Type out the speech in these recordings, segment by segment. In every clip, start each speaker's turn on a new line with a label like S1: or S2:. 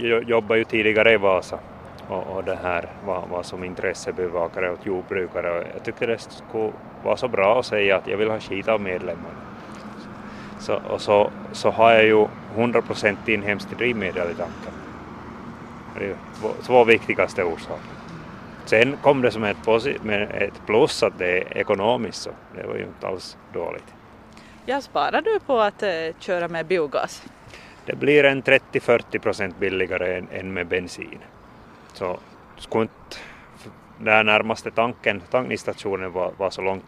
S1: Jag jobbade ju tidigare i Vasa och, och det här var, var som intressebevakare åt jordbrukare och jag tyckte det skulle vara så bra att säga att jag vill ha skit av medlemmarna. Så, och så, så har jag ju 100% inhemskt drivmedel i tanken. Det är ju två viktigaste orsaker. Sen kom det som ett, ett plus att det är ekonomiskt så det var ju inte alls dåligt.
S2: Ja, sparar du på att eh, köra med biogas?
S1: Det blir en 30-40 procent billigare än, än, med bensin. Så skulle inte den närmaste tanken, tankningsstationen var, var så långt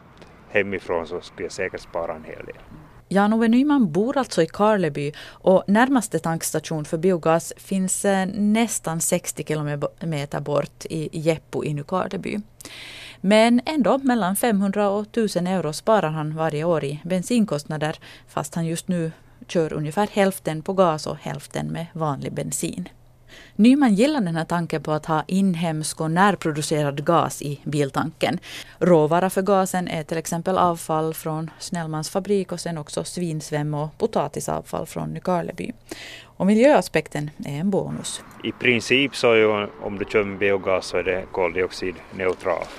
S1: hemifrån så skulle jag säkert spara en hel del.
S2: Jan-Ove Nyman bor alltså i Karleby och närmaste tankstation för biogas finns eh, nästan 60 kilometer bort i Jeppo i Nykarleby. Men ändå mellan 500 och 1000 euro sparar han varje år i bensinkostnader fast han just nu kör ungefär hälften på gas och hälften med vanlig bensin. Nyman gillar den här tanken på att ha inhemsk och närproducerad gas i biltanken. Råvara för gasen är till exempel avfall från Snellmans fabrik och sen också svinsväm och potatisavfall från Nykarleby. Och miljöaspekten är en bonus.
S1: I princip så ju, om du kör med biogas så är det koldioxidneutralt.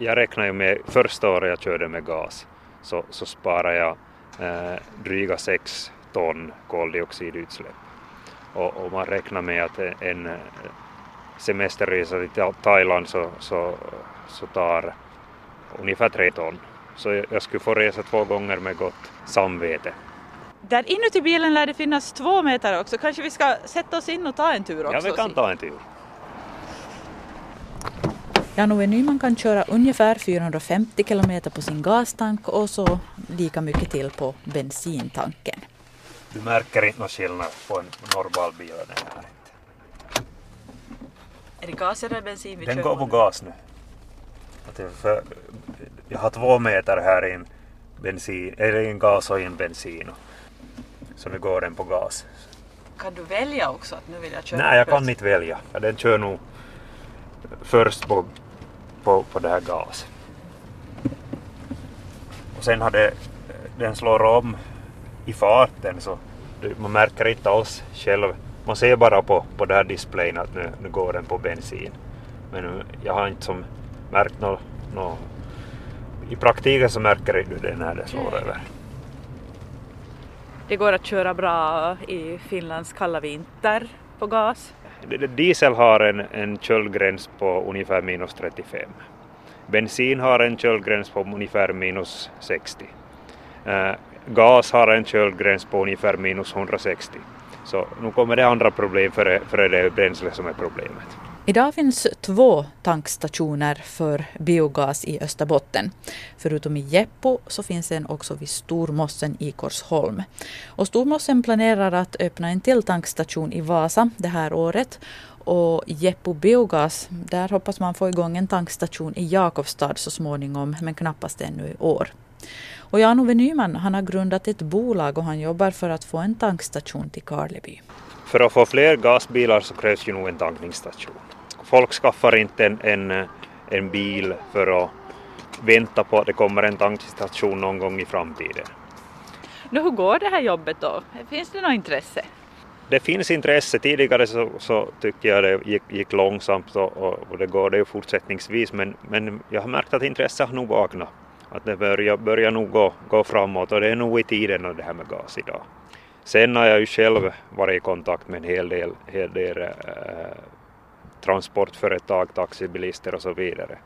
S1: Jag räknar ju med första året jag körde med gas så, så sparar jag eh, dryga sex ton koldioxidutsläpp och, och man räknar med att en eh, semesterresa till Thailand så, så, så tar ungefär tre ton. Så jag skulle få resa två gånger med gott samvete.
S2: Där inuti bilen lär det finnas två meter också. Kanske vi ska sätta oss in och ta en tur också?
S1: Ja, vi kan ta en tur.
S2: Jan-Ove Nyman kan köra ungefär 450 kilometer på sin gastank och så lika mycket till på bensintanken.
S1: Du märker inte någon skillnad på en normal bil och den här.
S2: Är det gas eller bensin
S1: vi Den går på gas nu. För jag har två meter här i en, bensin, eller en gas och en bensin. Så nu går den på gas.
S2: Kan du välja också att nu vill jag köra?
S1: Nej, jag kan inte välja. Den kör nog först på, på, på det här gas. Och sen har det, den slår om i farten så man märker inte alls själv. Man ser bara på, på den här displayen att nu, nu går den på bensin. Men jag har inte som märkt något. No, I praktiken så märker du det när det slår över.
S2: Det går att köra bra i Finlands kalla vinter på gas?
S1: Diesel har en, en köldgräns på ungefär minus 35. Bensin har en köldgräns på ungefär minus 60. Uh, eh, gas har en köldgräns på ungefär minus 160. Så nu kommer det andra problem för, för det bränsle som är problemet.
S2: Idag finns två tankstationer för biogas i Österbotten. Förutom i Jeppo så finns en också vid Stormossen i Korsholm. Och Stormossen planerar att öppna en till tankstation i Vasa det här året. Och Jeppo Biogas, där hoppas man få igång en tankstation i Jakobstad så småningom, men knappast ännu i år. Och Jan-Ove Nyman han har grundat ett bolag och han jobbar för att få en tankstation till Karleby.
S1: För att få fler gasbilar så krävs ju nog en tankningsstation. Folk skaffar inte en, en, en bil för att vänta på att det kommer en tankstation någon gång i framtiden.
S2: Nu, hur går det här jobbet då? Finns det något intresse?
S1: Det finns intresse. Tidigare så, så tyckte jag det gick, gick långsamt och, och, det går det ju fortsättningsvis men, men jag har märkt att intresset har nog vaknat att det börjar, börjar nog gå, gå framåt och det är nog i tiden och det här med gas idag. Sen har jag ju själv varit i kontakt med en hel del, hel del eh, transportföretag, taxibilister och så vidare.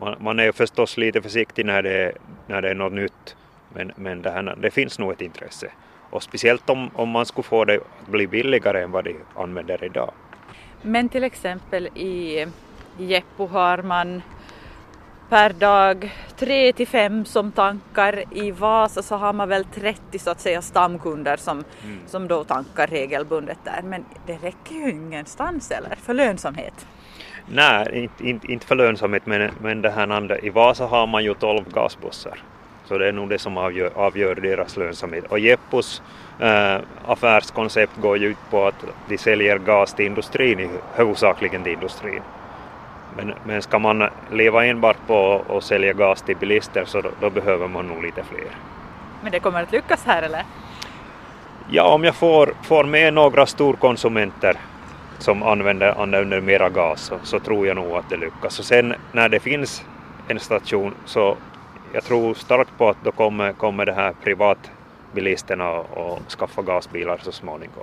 S1: Man, man är ju förstås lite försiktig när det, när det är något nytt men, men det, här, det finns nog ett intresse. Och speciellt om, om man skulle få det att bli billigare än vad de använder idag.
S2: Men till exempel i Jeppo har man per dag, tre till fem som tankar. I Vasa så har man väl 30 så att säga stamkunder som, mm. som då tankar regelbundet där. Men det räcker ju ingenstans eller för lönsamhet.
S1: Nej, inte, inte för lönsamhet men, men det här andra, i Vasa har man ju 12 gasbussar. Så det är nog det som avgör, avgör deras lönsamhet. Och Jeppos äh, affärskoncept går ju ut på att de säljer gas till industrin, huvudsakligen till industrin. Men, men ska man leva enbart på att sälja gas till bilister så då, då, behöver man nog lite fler.
S2: Men det kommer att lyckas här eller?
S1: Ja, om jag får, får med några storkonsumenter som använder, använder mera gas så, så tror jag nog att det lyckas. Och sen när det finns en station så jag tror starkt på att då kommer, kommer det här privatbilisterna att skaffa gasbilar så småningom.